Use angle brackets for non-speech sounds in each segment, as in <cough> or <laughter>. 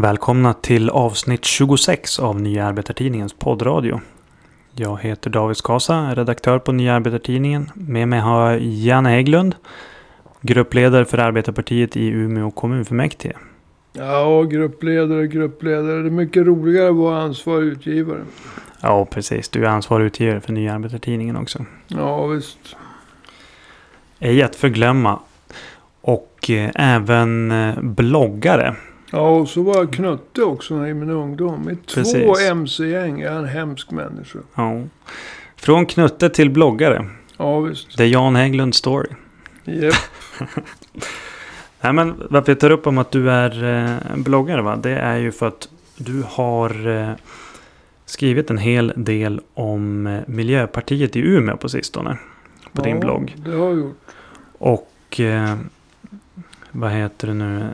Välkomna till avsnitt 26 av Nya Arbetartidningens poddradio. Jag heter David Skasa, redaktör på Nya Arbetartidningen. Med mig har jag Janne Hägglund, gruppledare för Arbetarpartiet i Umeå kommunfullmäktige. Ja, gruppledare, gruppledare. Det är mycket roligare att vara ansvarig utgivare. Ja, precis. Du är ansvarig utgivare för Nya Arbetartidningen också. Ja, visst. Ej att förglömma. Och eh, även eh, bloggare. Ja, och så var jag Knutte också i min ungdom. I två Precis. MC-gäng. Jag är en hemsk människa. Ja. Från Knutte till bloggare. Ja, visst. Det är Jan Hägglunds story. Japp. <laughs> Nej, men varför jag tar upp om att du är eh, bloggare va? Det är ju för att du har eh, skrivit en hel del om eh, Miljöpartiet i Umeå på sistone. På din Ja, blogg. det har jag gjort. Och vad heter det nu?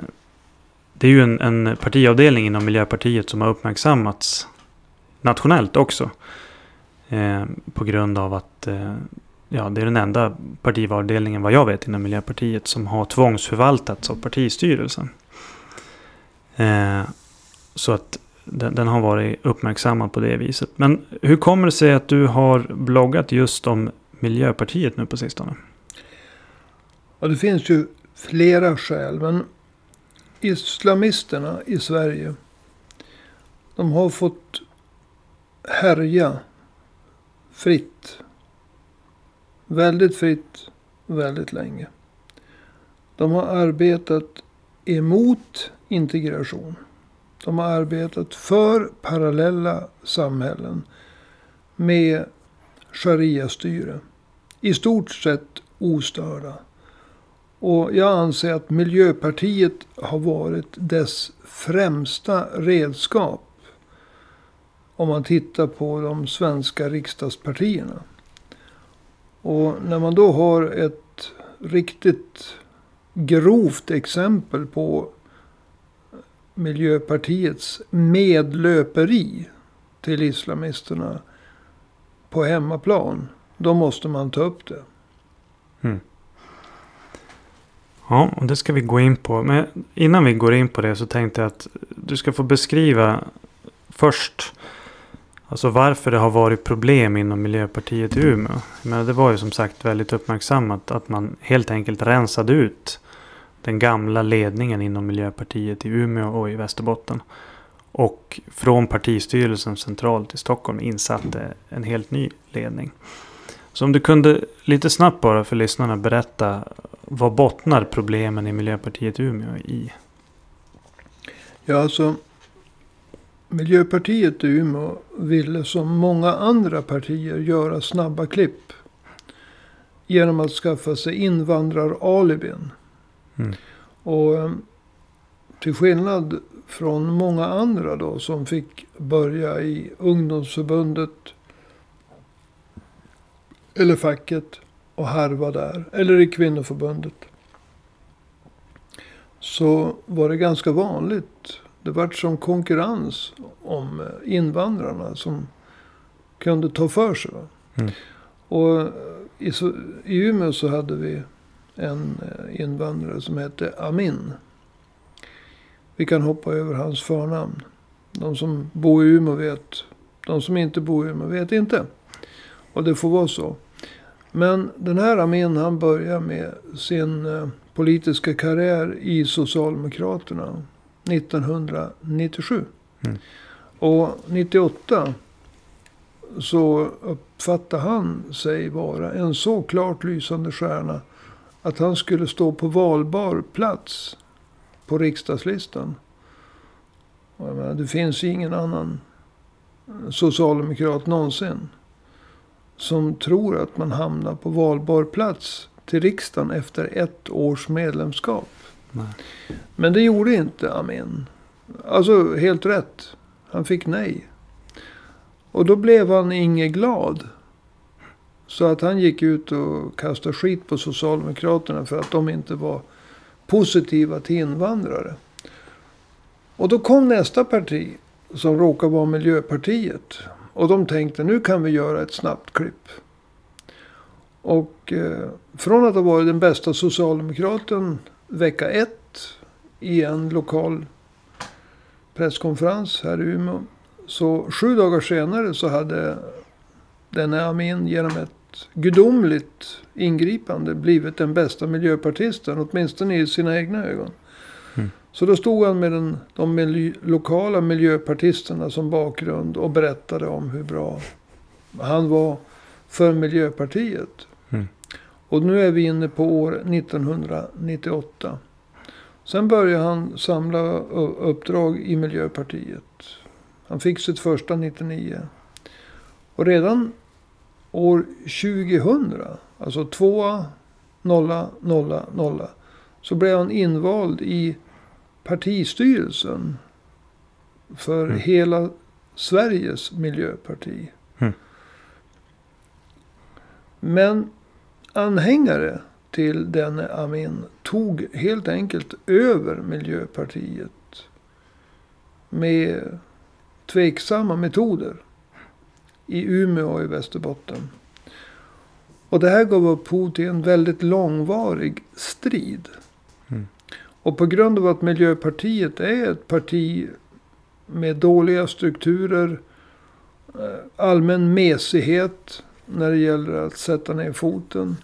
Det är ju en, en partiavdelning inom Miljöpartiet som har uppmärksammats nationellt också. Eh, på grund av att eh, ja, det är den enda partiavdelningen vad jag vet inom Miljöpartiet som har tvångsförvaltats av partistyrelsen. Eh, så att den, den har varit uppmärksammad på det viset. Men hur kommer det sig att du har bloggat just om Miljöpartiet nu på sistone? Ja, det finns ju flera skäl. Men islamisterna i Sverige. De har fått härja fritt. Väldigt fritt, väldigt länge. De har arbetat emot integration. De har arbetat för parallella samhällen med sharia-styre. I stort sett ostörda. Och jag anser att Miljöpartiet har varit dess främsta redskap. Om man tittar på de svenska riksdagspartierna. Och när man då har ett riktigt grovt exempel på Miljöpartiets medlöperi till islamisterna på hemmaplan. Då måste man ta upp det. Mm. Ja, och det ska vi gå in på. Men innan vi går in på det så tänkte jag att du ska få beskriva först alltså varför det har varit problem inom Miljöpartiet i Umeå. Men det var ju som sagt väldigt uppmärksammat att man helt enkelt rensade ut den gamla ledningen inom Miljöpartiet i Umeå och i Västerbotten. Och från partistyrelsen centralt i Stockholm insatte en helt ny ledning. Så om du kunde lite snabbt bara för lyssnarna berätta vad bottnar problemen i Miljöpartiet Umeå i? Ja, alltså. Miljöpartiet i Umeå ville som många andra partier göra snabba klipp. Genom att skaffa sig invandraralibin. Mm. Och eh, till skillnad från många andra då som fick börja i ungdomsförbundet. Eller facket och harva där. Eller i kvinnoförbundet. Så var det ganska vanligt. Det var som konkurrens om eh, invandrarna som kunde ta för sig. Mm. Och eh, i, så, i Umeå så hade vi en eh, invandrare som hette Amin. Vi kan hoppa över hans förnamn. De som bor i Umeå vet. De som inte bor i Umeå vet inte. Och det får vara så. Men den här Amin han börjar med sin eh, politiska karriär i Socialdemokraterna 1997. Mm. Och 98 så uppfattade han sig vara en så klart lysande stjärna att han skulle stå på valbar plats på riksdagslistan. Och jag menar, det finns ingen annan socialdemokrat någonsin som tror att man hamnar på valbar plats till riksdagen efter ett års medlemskap. Nej. Men det gjorde inte Amin. Alltså helt rätt. Han fick nej. Och då blev han inget glad. Så att han gick ut och kastade skit på Socialdemokraterna för att de inte var positiva till invandrare. Och då kom nästa parti som råkar vara Miljöpartiet. Och de tänkte nu kan vi göra ett snabbt klipp. Och eh, från att ha varit den bästa socialdemokraten vecka ett i en lokal presskonferens här i Umeå. Så sju dagar senare så hade denne Amin genom ett gudomligt ingripande blivit den bästa miljöpartisten. Åtminstone i sina egna ögon. Så då stod han med den, de miljö, lokala miljöpartisterna som bakgrund och berättade om hur bra han var för Miljöpartiet. Mm. Och nu är vi inne på år 1998. Sen började han samla uppdrag i Miljöpartiet. Han fick sitt första 99. Och redan år 2000, alltså tvåa, nolla, nolla, nolla. Så blev han invald i partistyrelsen. För Mm. hela Sveriges miljöparti. Mm. Men anhängare till denne Amin tog helt enkelt över Miljöpartiet. Med tveksamma metoder. I Umeå och i Västerbotten. Och det här gav upphov till en väldigt långvarig strid. Och på grund av att Miljöpartiet är ett parti med dåliga strukturer. Eh, allmän mesighet när det gäller att sätta ner foten.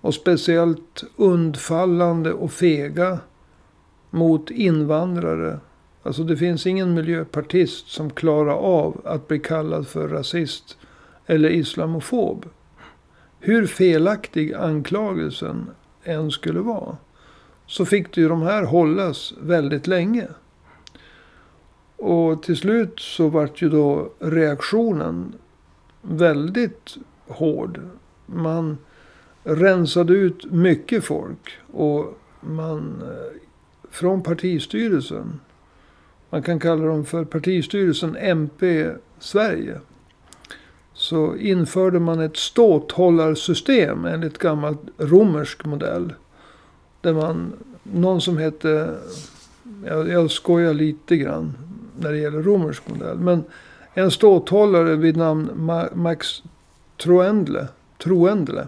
Och speciellt undfallande och fega mot invandrare. Alltså det finns ingen miljöpartist som klarar av att bli kallad för rasist eller islamofob. Hur felaktig anklagelsen än skulle vara. Så fick ju de här hållas väldigt länge. Och till slut så vart ju då reaktionen väldigt hård. Man rensade ut mycket folk. Och man eh, från partistyrelsen. Man kan kalla dem för partistyrelsen MP Sverige. Så införde man ett ståthållarsystem enligt gammalt romersk modell. Där man, någon som hette, jag, jag skojar lite grann när det gäller romersk modell. Men en ståthållare vid namn Ma- Max Troendle. Troendle.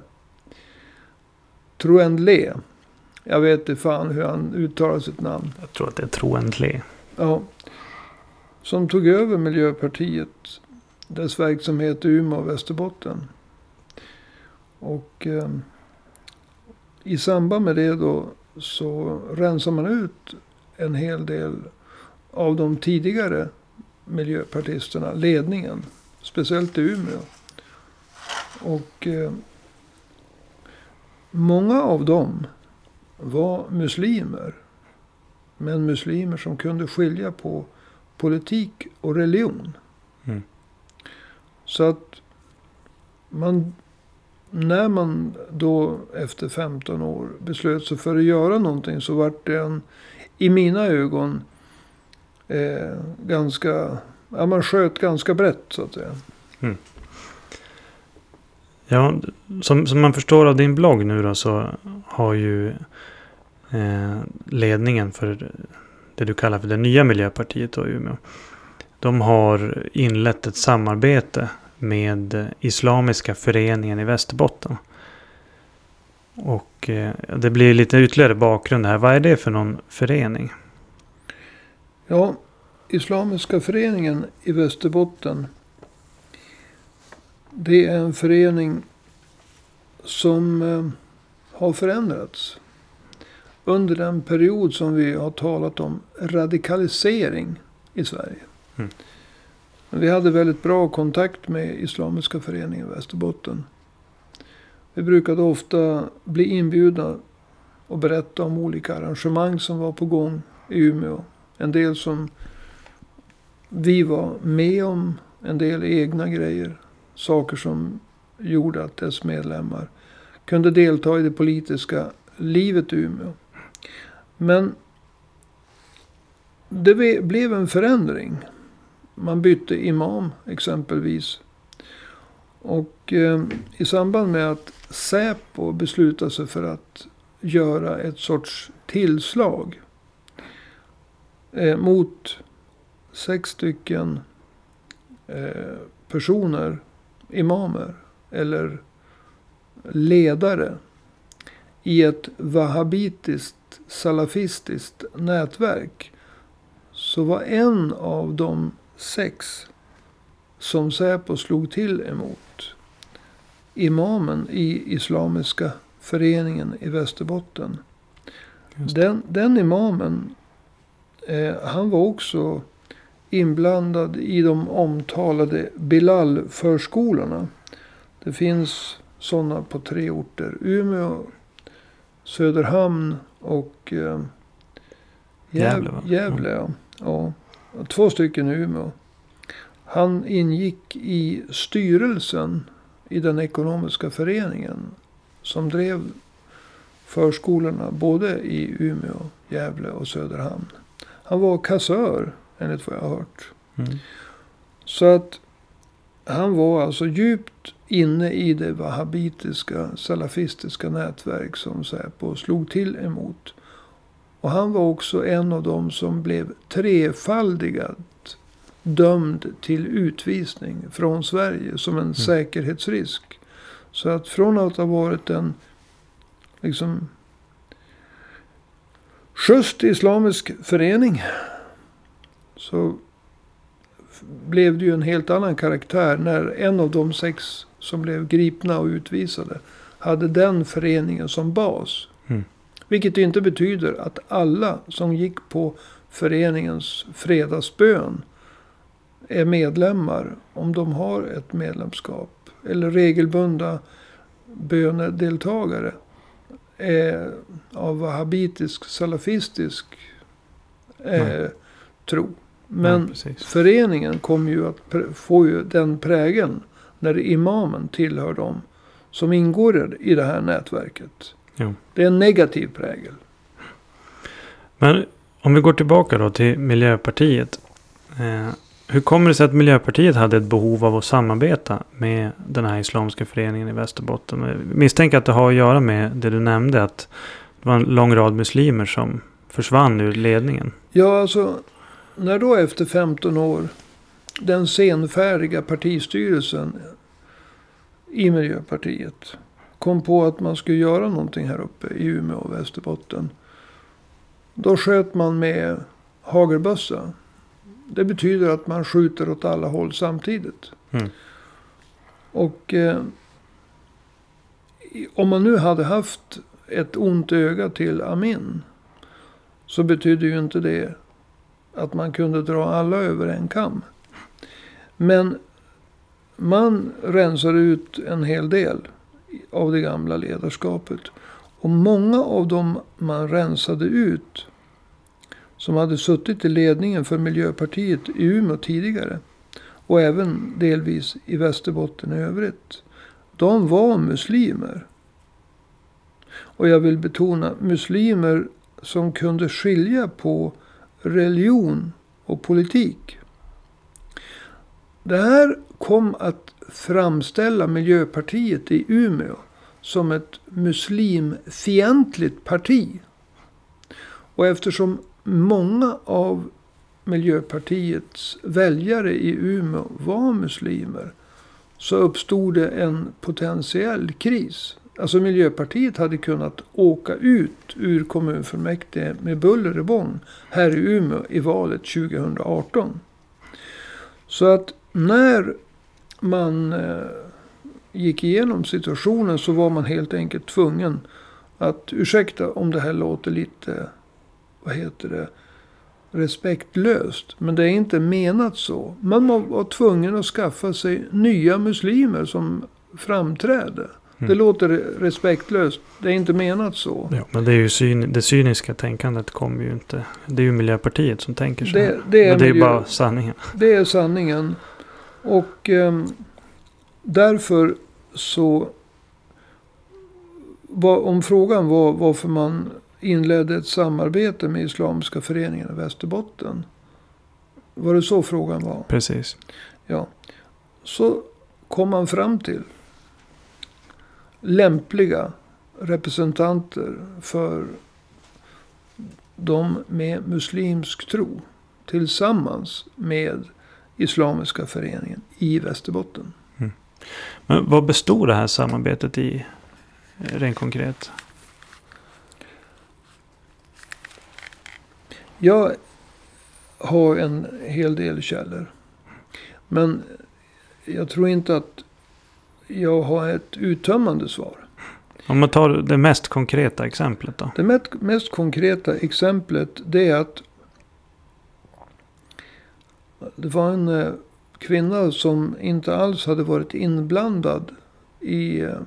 Troendle. Jag vet inte fan hur han uttalar sitt namn. Jag tror att det är troendle. Ja. Som tog över Miljöpartiet. Dess verksamhet i Umeå och Västerbotten. Och eh, i samband med det då så rensar man ut en hel del av de tidigare miljöpartisterna, ledningen. Speciellt i Umeå. Och eh, många av dem var muslimer. Men muslimer som kunde skilja på politik och religion. Mm. Så att man, när man då efter 15 år beslöt sig för att göra någonting så vart det en, i mina ögon, eh, ganska, ja man sköt ganska brett så att säga. Mm. Ja, som, som man förstår av din blogg nu då så har ju eh, ledningen för det du kallar för det nya Miljöpartiet då i Umeå. De har inlett ett samarbete med Islamiska föreningen i Västerbotten. Och eh, det blir lite ytterligare bakgrund här. Vad är det för någon förening? Ja, Islamiska föreningen i Västerbotten. Det är en förening som eh, har förändrats. Under den period som vi har talat om radikalisering i Sverige. Mm. Vi hade väldigt bra kontakt med Islamiska föreningen i Västerbotten. Vi brukade ofta bli inbjudna och berätta om olika arrangemang som var på gång i Umeå. En del som vi var med om, en del egna grejer. Saker som gjorde att dess medlemmar kunde delta i det politiska livet i Umeå. Men det blev en förändring. Man bytte imam exempelvis. Och eh, i samband med att Säpo beslutade sig för att göra ett sorts tillslag eh, mot sex stycken eh, personer, imamer eller ledare i ett wahhabitiskt salafistiskt nätverk så var en av de sex som Säpo slog till emot imamen i Islamiska föreningen i Västerbotten. Den, den imamen, eh, han var också inblandad i de omtalade Bilal-förskolorna. Det finns sådana på tre orter. Umeå, Söderhamn och eh, Gävle, va? Gävle ja. ja. Två stycken i Umeå. Han ingick i styrelsen i den ekonomiska föreningen. Som drev förskolorna både i Umeå, Gävle och Söderhamn. Han var kassör enligt vad jag har hört. Mm. Så att han var alltså djupt inne i det wahhabitiska, salafistiska nätverk som Säpo slog till emot. Och han var också en av dem som blev trefaldigat dömd till utvisning från Sverige som en säkerhetsrisk. Så att från att ha varit en liksom schysst islamisk förening så blev det ju en helt annan karaktär när en av de sex som blev gripna och utvisade hade den föreningen som bas. Mm. Vilket inte betyder att alla som gick på föreningens fredagsbön är medlemmar om de har ett medlemskap. Eller regelbundna bönedeltagare är av wahhabitisk, salafistisk eh, Nej. tro. Men precis. föreningen kommer ju att få ju den prägeln när imamen tillhör dem som ingår i det här nätverket. Jo. Det är en negativ prägel. Men om vi går tillbaka då till Miljöpartiet. Eh, hur kommer det sig att Miljöpartiet hade ett behov av att samarbeta med den här Islamiska föreningen i Västerbotten? Jag misstänker att det har att göra med det du nämnde. Att det var en lång rad muslimer som försvann ur ledningen. Ja, alltså när då efter 15 år den senfärdiga partistyrelsen i Miljöpartiet kom på att man skulle göra någonting här uppe i Umeå och Västerbotten. Då sköt man med hagelbössa. Det betyder att man skjuter åt alla håll samtidigt. Mm. Och eh, om man nu hade haft ett ont öga till Amin. Så betyder ju inte det att man kunde dra alla över en kam. Men man rensade ut en hel del av det gamla ledarskapet. Och många av dem man rensade ut. Som hade suttit i ledningen för Miljöpartiet i Umeå tidigare. Och även delvis i Västerbotten i övrigt. De var muslimer. Och jag vill betona muslimer som kunde skilja på religion och politik. Det här kom att framställa Miljöpartiet i Umeå som ett muslimfientligt parti. Och eftersom många av Miljöpartiets väljare i Umeå var muslimer så uppstod det en potentiell kris. Alltså Miljöpartiet hade kunnat åka ut ur kommunfullmäktige med buller och bång här i Umeå i valet 2018. Så att när man eh, gick igenom situationen så var man helt enkelt tvungen att ursäkta om det här låter lite, vad heter det, respektlöst. Men det är inte menat så. Man var- tvungen att skaffa sig nya muslimer som framträder. Det Mm. låter respektlöst. Det är inte menat så. Ja, men det är ju syn, det cyniska tänkandet kommer ju inte. Det är ju Miljöpartiet som tänker så. Det- det är men det är miljö- bara sanningen. Det är sanningen. Och ehm, därför så... Var, om frågan var varför man inledde ett samarbete med Islamiska föreningen i Västerbotten. Var det så frågan var? Precis. Ja. Så kom man fram till lämpliga representanter för de med muslimsk tro. Tillsammans med Islamiska föreningen i Västerbotten. Men vad bestod det här samarbetet i? eh, Rent konkret. Jag ha en hel del källor. Men jag tror inte att jag har ett uttömmande svar. Om man tar det mest konkreta exemplet då. Det mest, mest konkreta exemplet det är att det var en eh, kvinna som inte alls hade varit inblandad i eh,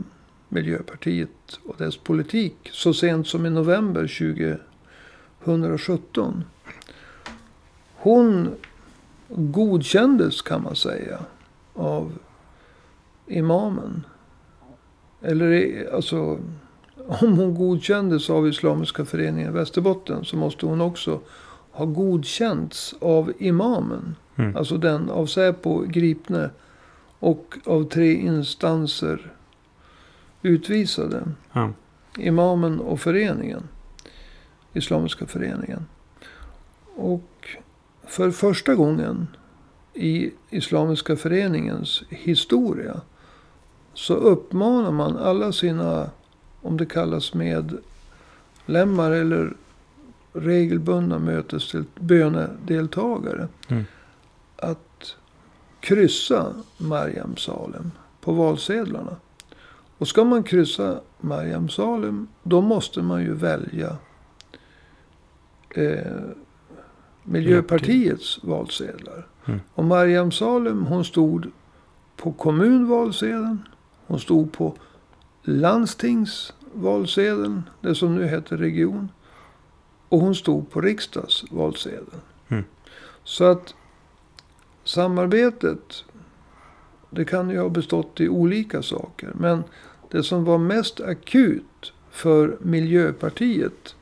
Miljöpartiet och dess politik så sent som i november 2017. Hon godkändes kan man säga av imamen. Eller eh, alltså om hon godkändes av Islamiska föreningen i Västerbotten så måste hon också ha godkänts av imamen. Mm. Alltså den av Säpo gripne och av tre instanser utvisade. Ja. Imamen och föreningen. Islamiska föreningen. Och för första gången i Islamiska föreningens historia så uppmanar man alla sina, om det kallas medlemmar eller regelbundna mötes bönedeltagare. Mm. Att kryssa Mariam Salem på valsedlarna. Och ska man kryssa Mariam Salem då måste man ju välja eh, Miljöpartiets valsedlar. Mm. Och Mariam Salem hon stod på kommunvalsedeln. Hon stod på landstingsvalsedeln. Det som nu heter region. Och hon stod på riksdagsvalsedeln. Mm. Så att samarbetet. Det kan ju ha bestått i olika saker. Men det som var mest akut för Miljöpartiet.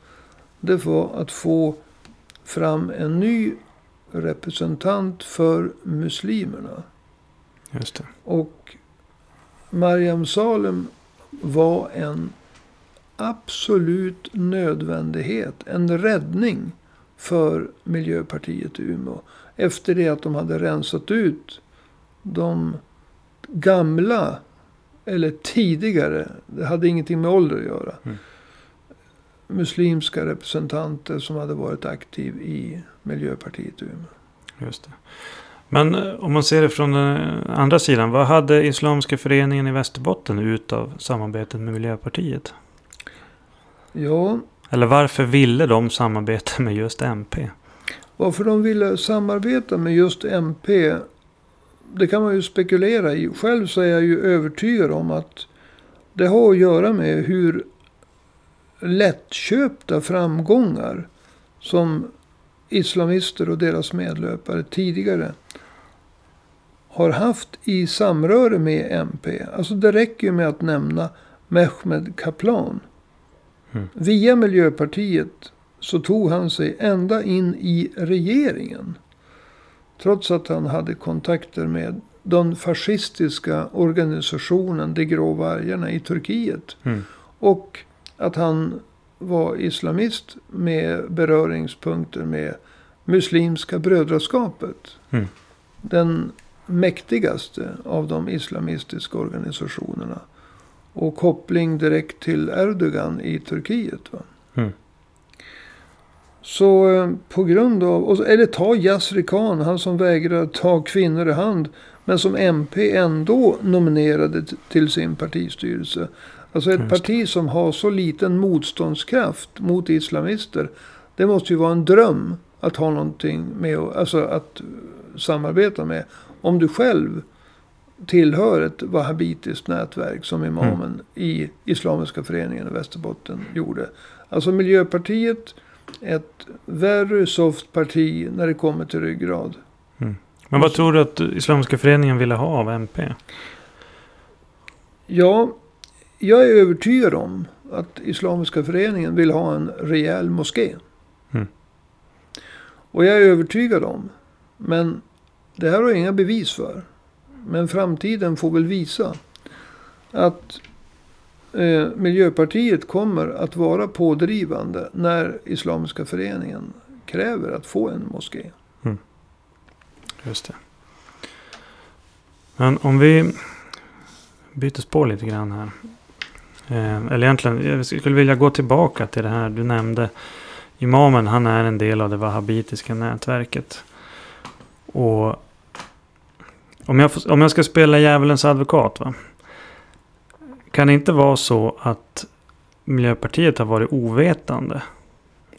Det var att få fram en ny representant för muslimerna. Just det. Och Mariam Salem var en absolut nödvändighet. En räddning för Miljöpartiet i Umeå. Efter det att de hade rensat ut de gamla, eller tidigare, det hade ingenting med ålder att göra. Mm. Muslimska representanter som hade varit aktiv i Miljöpartiet i Umeå. Just det. Men eh, om man ser det från den andra sidan. Vad hade Islamiska föreningen i Västerbotten ut av samarbetet med Miljöpartiet? Ja, Eller varför ville de samarbeta med just MP? Varför de ville samarbeta med just MP. Det kan man ju spekulera i. Själv så är jag ju övertygad om att det har att göra med hur lättköpta framgångar som islamister och deras medlöpare tidigare har haft i samröre med MP. Alltså det räcker ju med att nämna Mehmed Kaplan. Mm. Via Miljöpartiet så tog han sig ända in i regeringen. Trots att han hade kontakter med den fascistiska organisationen De grå vargarna i Turkiet. Mm. Och att han var islamist med beröringspunkter med Muslimska brödraskapet. Mm. Den mäktigaste av de islamistiska organisationerna. Och koppling direkt till Erdogan i Turkiet. Mm. Så eh, på grund av, eller ta Yasri Khan, han som vägrar ta kvinnor i hand. Men som MP ändå nominerade till sin partistyrelse. Alltså ett parti som har så liten motståndskraft mot islamister. Det måste ju vara en dröm att ha någonting med, alltså att samarbeta med. Om du själv tillhör ett wahhabitiskt nätverk som imamen i Islamiska föreningen i Västerbotten gjorde. Alltså Miljöpartiet, ett very soft parti när det kommer till ryggrad. Men vad tror du att Islamiska föreningen ville ha av MP? Ja, jag är övertygad om att Islamiska föreningen vill ha en rejäl moské. Mm. Och jag är övertygad om, men det här har jag inga bevis för. Men framtiden får väl visa att eh, Miljöpartiet kommer att vara pådrivande när Islamiska föreningen kräver att få en moské. Mm. Just det. Men om vi byter spår lite grann här. Eh, eller egentligen, jag skulle vilja gå tillbaka till det här du nämnde imamen han är en del av det wahhabitiska nätverket. Och om jag, om jag ska spela djävulens advokat. Va? Kan det inte vara så att Miljöpartiet har varit ovetande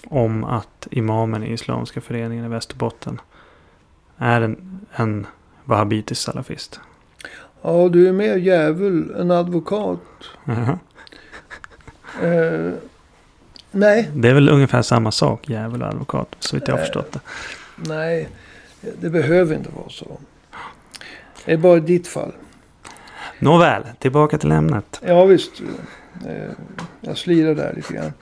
om att imamen i Islamiska föreningen i Västerbotten är en, en wahhabitisk salafist? Ja, du är mer djävul än advokat. Eh, nej, Det är väl ungefär samma sak, djävul och advokat, så vitt jag har Eh. förstått det. nej. Det behöver inte vara så. Det är bara ditt fall. Nåväl, tillbaka till ämnet. Ja visst. Eh, jag slirar där lite grann.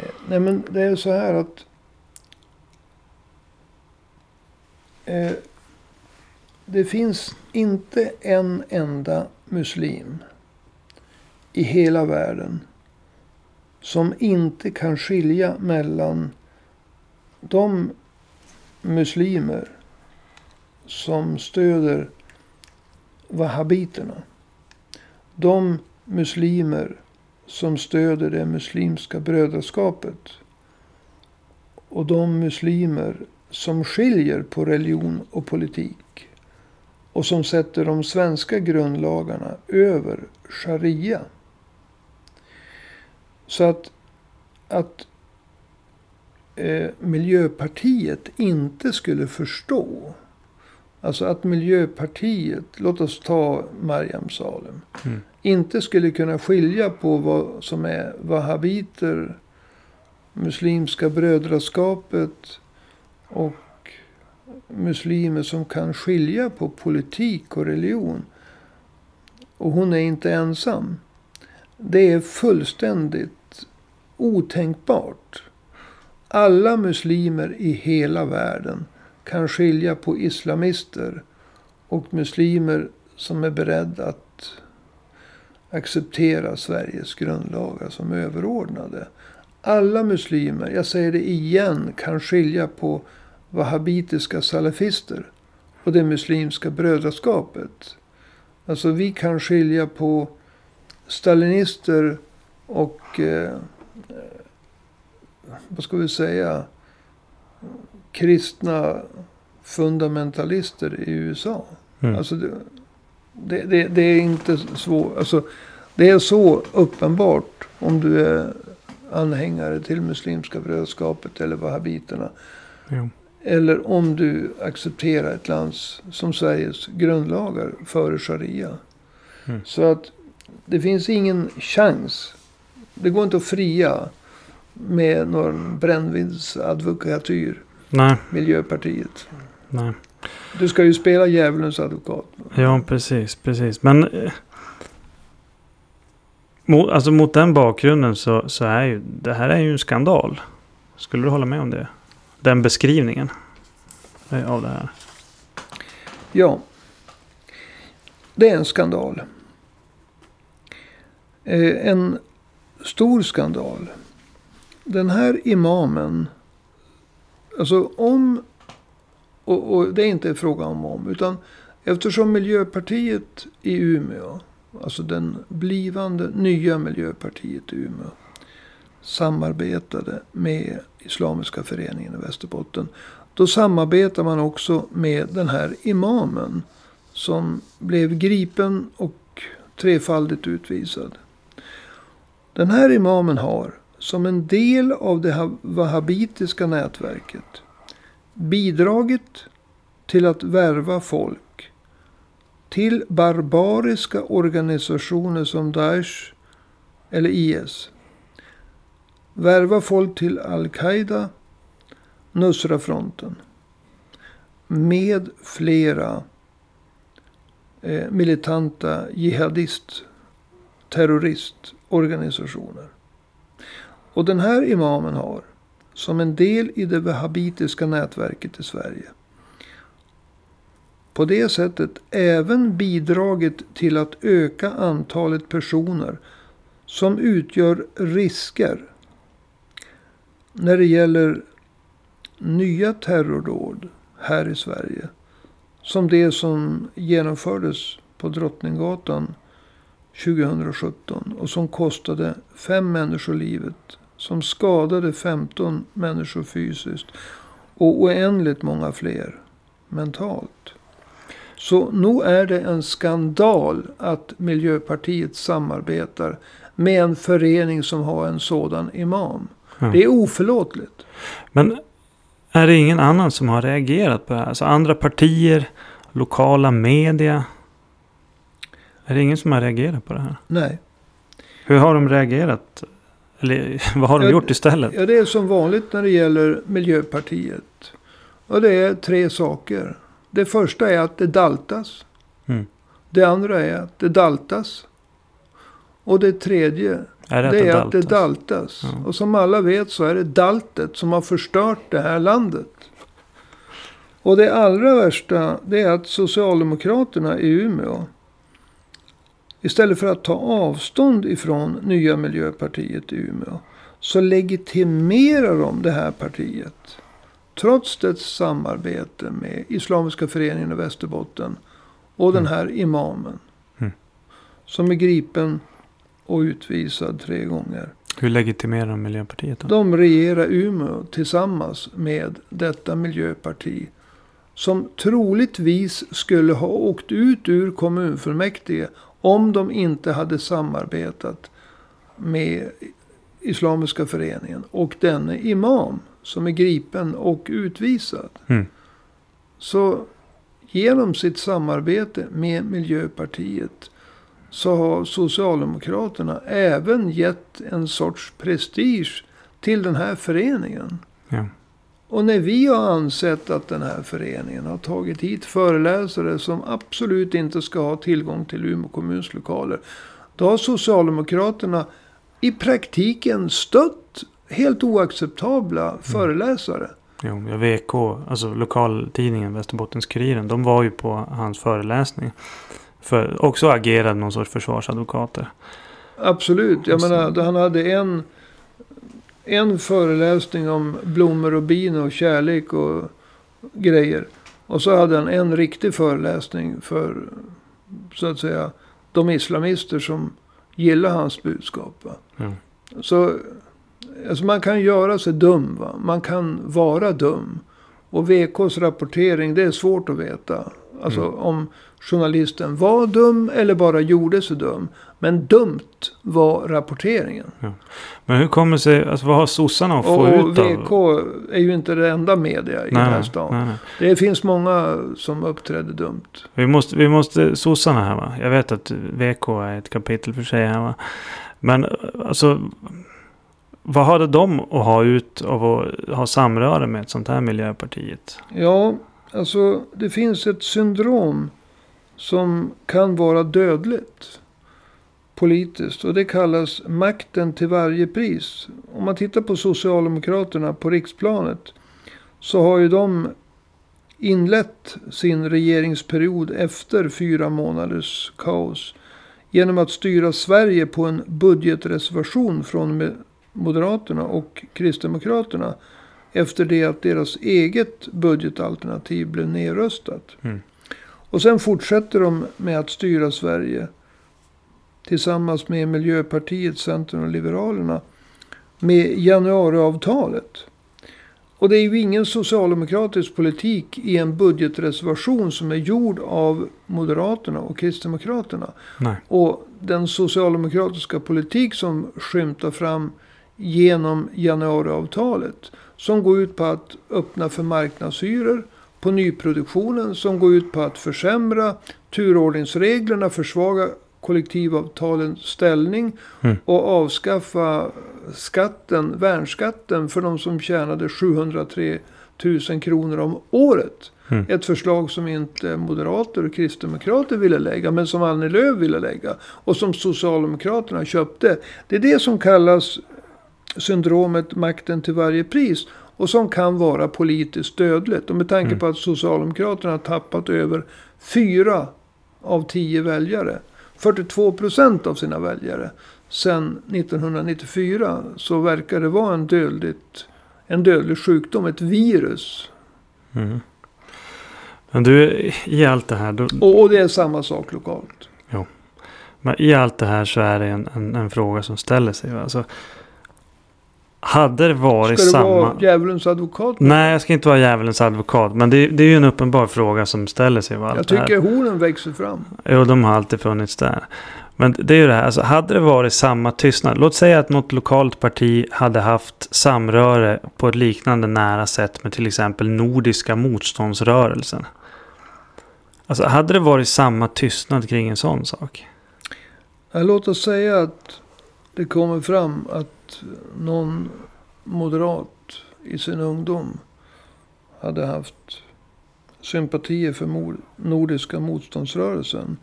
Eh, nej men det är så här att. Eh, det finns inte en enda muslim i hela världen som inte kan skilja mellan de muslimer som stöder wahhabiterna de muslimer som stöder det muslimska brödraskapet och de muslimer som skiljer på religion och politik och som sätter de svenska grundlagarna över sharia. Så att, att eh, Miljöpartiet inte skulle förstå Alltså att Miljöpartiet, låt oss ta Mariam Salem, Mm. inte skulle kunna skilja på vad som är wahhabiter, Muslimska brödraskapet och muslimer som kan skilja på politik och religion. Och hon är inte ensam. Det är fullständigt otänkbart. Alla muslimer i hela världen kan skilja på islamister och muslimer som är beredda att acceptera Sveriges grundlagar som överordnade. Alla muslimer, jag säger det igen, kan skilja på wahhabitiska salafister och det muslimska brödraskapet. Alltså vi kan skilja på stalinister och eh, vad ska vi säga kristna fundamentalister i USA. Mm. Alltså det, det, det, är inte svårt. Alltså, det är så uppenbart om du är anhängare till Muslimska brödraskapet eller wahhabiterna. Jo. Eller om du accepterar ett lands, som Sveriges grundlagar, före sharia. Mm. Så att det finns ingen chans. Det går inte att fria med någon brännvinsadvokatyr, Nej, Miljöpartiet. nej. Du ska ju spela djävulens advokat. Ja, precis, precis. Men eh, mot, alltså mot den bakgrunden så, så är ju det här är ju en skandal. Skulle du hålla med om det? Den beskrivningen eh, av det här. Ja. Det är en skandal. Eh, en stor skandal. Den här imamen. Alltså om. Och, och det är inte fråga om om. Utan eftersom Miljöpartiet i Umeå. Alltså den blivande nya Miljöpartiet i Umeå. Samarbetade med Islamiska föreningen i Västerbotten. Då samarbetar man också med den här imamen. Som blev gripen och trefaldigt utvisad. Den här imamen har som en del av det wahhabitiska nätverket bidragit till att värva folk till barbariska organisationer som Daesh eller IS. Värva folk till Al-Qaida, Nusra-fronten. Med flera eh, militanta jihadist terroristorganisationer. Och den här imamen har, som en del i det wahhabitiska nätverket i Sverige, på det sättet även bidragit till att öka antalet personer som utgör risker när det gäller nya terrordåd här i Sverige. Som det som genomfördes på Drottninggatan 2017 och som kostade fem människor livet som skadade 15 människor fysiskt och oändligt många fler mentalt. Så nog är det en skandal att Miljöpartiet samarbetar med en förening som har en sådan imam. Ja. Det är oförlåtligt. Men är det ingen annan som har reagerat på det här? Alltså andra partier, lokala media. Är det ingen som har reagerat på det här? Nej. Hur har de reagerat? Eller <laughs> vad har de Ja, gjort istället? Ja, det är som vanligt när det gäller Miljöpartiet. Och det är tre saker. Det första är att det daltas. Mm. Det andra är att det daltas. Och det tredje Är det att det det är att det daltas? daltas. Ja. Och som alla vet så är det daltet som har förstört det här landet. Och det allra värsta det är att Socialdemokraterna i Umeå istället för att ta avstånd ifrån Nya Miljöpartiet i Umeå så legitimerar de det här partiet. Trots dess samarbete med Islamiska föreningen i Västerbotten och den här imamen. Mm. Som är gripen och utvisad tre gånger. Hur legitimerar de Miljöpartiet då? De regerar Umeå tillsammans med detta miljöparti. Som troligtvis skulle ha åkt ut ur kommunfullmäktige om de inte hade samarbetat med Islamiska föreningen och denne imam som är gripen och utvisad. Mm. Så genom sitt samarbete med Miljöpartiet så har Socialdemokraterna även gett en sorts prestige till den här föreningen. Ja. Och när vi har ansett att den här föreningen har tagit hit föreläsare som absolut inte ska ha tillgång till Umeå kommuns lokaler. Då har Socialdemokraterna i praktiken stött helt oacceptabla föreläsare. Jo, ja, VK, alltså lokaltidningen Västerbottens-Kuriren, de var ju på hans föreläsning. För, också agerade någon sorts försvarsadvokater. Absolut. Jag Och så- menar, han hade en, en föreläsning om blommor och bin och kärlek och grejer. Och så hade han en riktig föreläsning för, så att säga, de islamister som gillar hans budskap. Ja. Så alltså man kan göra sig dum. Va? Man kan vara dum. Och VKs rapportering, det är svårt att veta. Alltså Mm. om journalisten var dum eller bara gjorde sig dum. Men dumt var rapporteringen. Men hur kommer det sig, alltså vad har sossarna att få ut av... VK är ju inte det enda media i den här stan. nej, nej. Det finns många som uppträdde dumt. Vi måste, vi måste, sossarna här va. Jag vet att VK är ett kapitel för sig här va. Men alltså. Vad hade de att ha ut av att ha samröre med ett sånt här miljöpartiet? Ja, alltså det finns ett syndrom som kan vara dödligt politiskt. Och det kallas makten till varje pris. Om man tittar på Socialdemokraterna på riksplanet. Så har ju de inlett sin regeringsperiod efter fyra månaders kaos. Genom att styra Sverige på en budgetreservation från Moderaterna och Kristdemokraterna. Efter det att deras eget budgetalternativ blev nedröstat. Mm. Och sen fortsätter de med att styra Sverige. Tillsammans med Miljöpartiet, Centern och Liberalerna. Med januariavtalet. Och det är ju ingen socialdemokratisk politik i en budgetreservation som är gjord av Moderaterna och Kristdemokraterna. Nej. Och den socialdemokratiska politik som skymtar fram genom januariavtalet. Som går ut på att öppna för marknadshyror på nyproduktionen. Som går ut på att försämra turordningsreglerna, försvaga kollektivavtalens ställning. Mm. Och avskaffa skatten, värnskatten för de som tjänade 703 000 kronor om året. Mm. Ett förslag som inte moderater och kristdemokrater ville lägga. Men som Annie Lööf ville lägga. Och som Socialdemokraterna köpte. Det är det som kallas syndromet makten till varje pris. Och som kan vara politiskt dödligt. Och med tanke Mm. på att Socialdemokraterna har tappat över fyra av tio väljare. 42 procent av sina väljare. Sedan 1994 så verkar det vara en, dödligt, en dödlig sjukdom. Ett virus. Mm. Men du, i allt det här. Då, Och, och det är samma sak lokalt. men i allt det här så är det en, en, en fråga som ställer sig. Alltså, Hade det varit Ska du samma... vara djävulens advokat? Nej, jag ska inte vara djävulens advokat. Men det, det är ju en uppenbar fråga som ställer sig. Jag tycker hornen växer fram. Jo, de har alltid funnits där. Men det är ju det här, alltså, hade det varit samma tystnad. Låt säga att något lokalt parti hade haft samröre på ett liknande nära sätt med till exempel Nordiska motståndsrörelsen. Alltså hade det varit samma tystnad kring en sån sak? Ja, Låt oss säga att det kommer fram att någon moderat i sin ungdom hade haft sympatier för Nordiska motståndsrörelsen.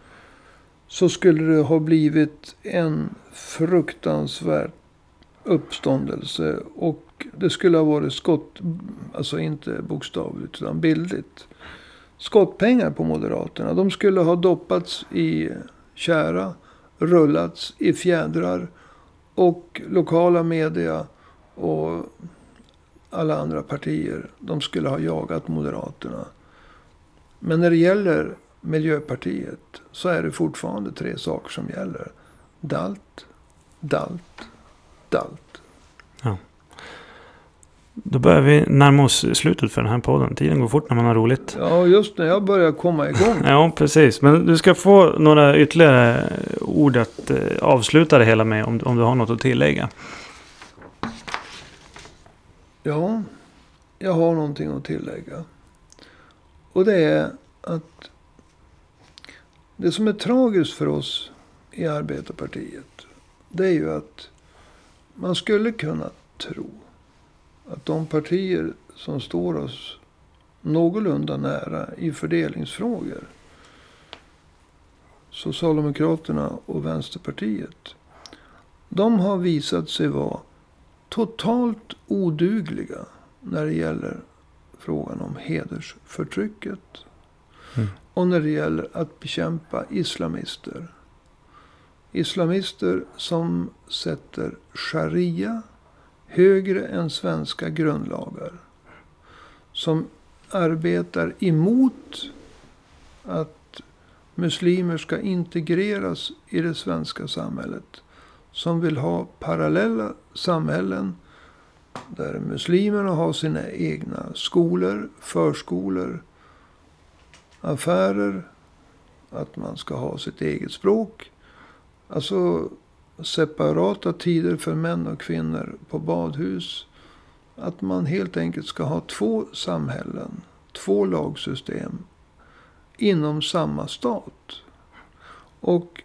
Så skulle det ha blivit en fruktansvärd uppståndelse. Och det skulle ha varit skott, alltså inte bokstavligt utan bildligt. Skottpengar på Moderaterna. De skulle ha doppats i kära rullats i fjädrar. Och lokala media och alla andra partier. De skulle ha jagat Moderaterna. Men när det gäller Miljöpartiet så är det fortfarande tre saker som gäller. Dalt, dalt, dalt. Då börjar vi närma oss slutet för den här podden. Tiden går fort när man har roligt. Ja, just när jag börjar komma igång. Ja, precis. Men du ska få några ytterligare ord att eh, avsluta det hela med om, om du har något att tillägga. Ja, jag har någonting att tillägga. Och det är att det som är tragiskt för oss i Arbetarpartiet. Det är ju att man skulle kunna tro att de partier som står oss någorlunda nära i fördelningsfrågor. Socialdemokraterna och Vänsterpartiet. De har visat sig vara totalt odugliga när det gäller frågan om hedersförtrycket. Mm. Och när det gäller att bekämpa islamister. Islamister som sätter sharia högre än svenska grundlagar. Som arbetar emot att muslimer ska integreras i det svenska samhället. Som vill ha parallella samhällen där muslimerna har sina egna skolor, förskolor, affärer. Att man ska ha sitt eget språk. Alltså separata tider för män och kvinnor på badhus. Att man helt enkelt ska ha två samhällen, två lagsystem inom samma stat. Och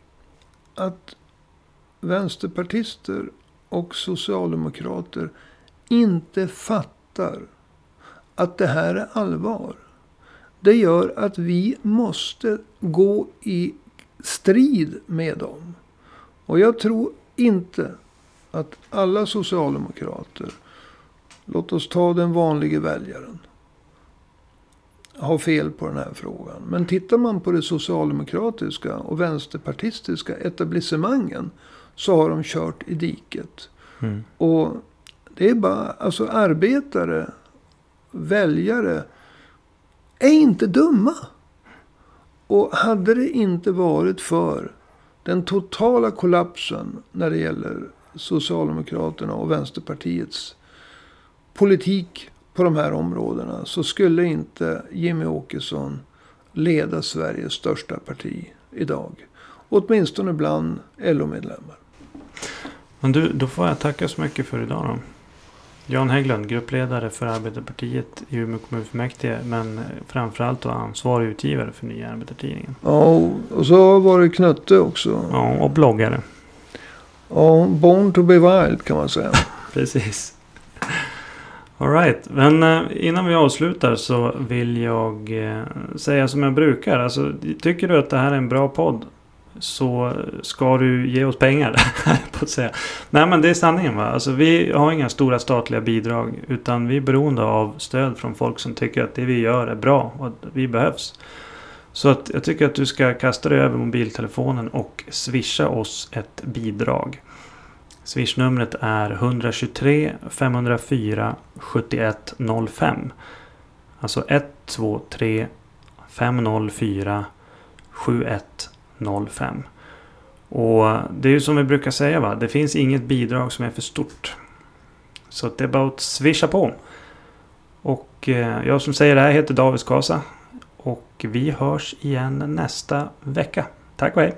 att vänsterpartister och socialdemokrater inte fattar att det här är allvar. Det gör att vi måste gå i strid med dem. Och jag tror inte att alla socialdemokrater, låt oss ta den vanliga väljaren, har fel på den här frågan. Men tittar man på det socialdemokratiska och vänsterpartistiska etablissemangen så har de kört i diket. Mm. Och det är bara, alltså arbetare, väljare, är inte dumma. Och hade det inte varit för den totala kollapsen när det gäller Socialdemokraterna och Vänsterpartiets politik på de här områdena så skulle inte Jimmy Åkesson leda Sveriges största parti idag. Åtminstone bland LO-medlemmar. Men du, då får jag tacka så mycket för idag då. Jan Hägglund, gruppledare för Arbetarpartiet i Umeå kommunfullmäktige. Men framförallt då ansvarig utgivare för Nya Arbetartidningen. Ja, och- och så var det Knutte också. Ja, och bloggare. Ja, born to be wild kan man säga. <laughs> Precis. Alright, men eh, innan vi avslutar så vill jag eh, säga som jag brukar. Alltså, tycker du att det här är en bra podd så ska du ge oss pengar. <laughs> på att säga. Nej men det är sanningen va. Alltså, vi har inga stora statliga bidrag utan vi är beroende av stöd från folk som tycker att det vi gör är bra och att vi behövs. Så att jag tycker att du ska kasta dig över mobiltelefonen och swisha oss ett bidrag. Swishnumret är 123 504 7105. Alltså 123 504 7105. 05 Och det är ju som vi brukar säga va. Det finns inget bidrag som är för stort. Så det är bara att swisha på. Och eh, jag som säger det här heter David Skasa. Och vi hörs igen nästa vecka. Tack och hej!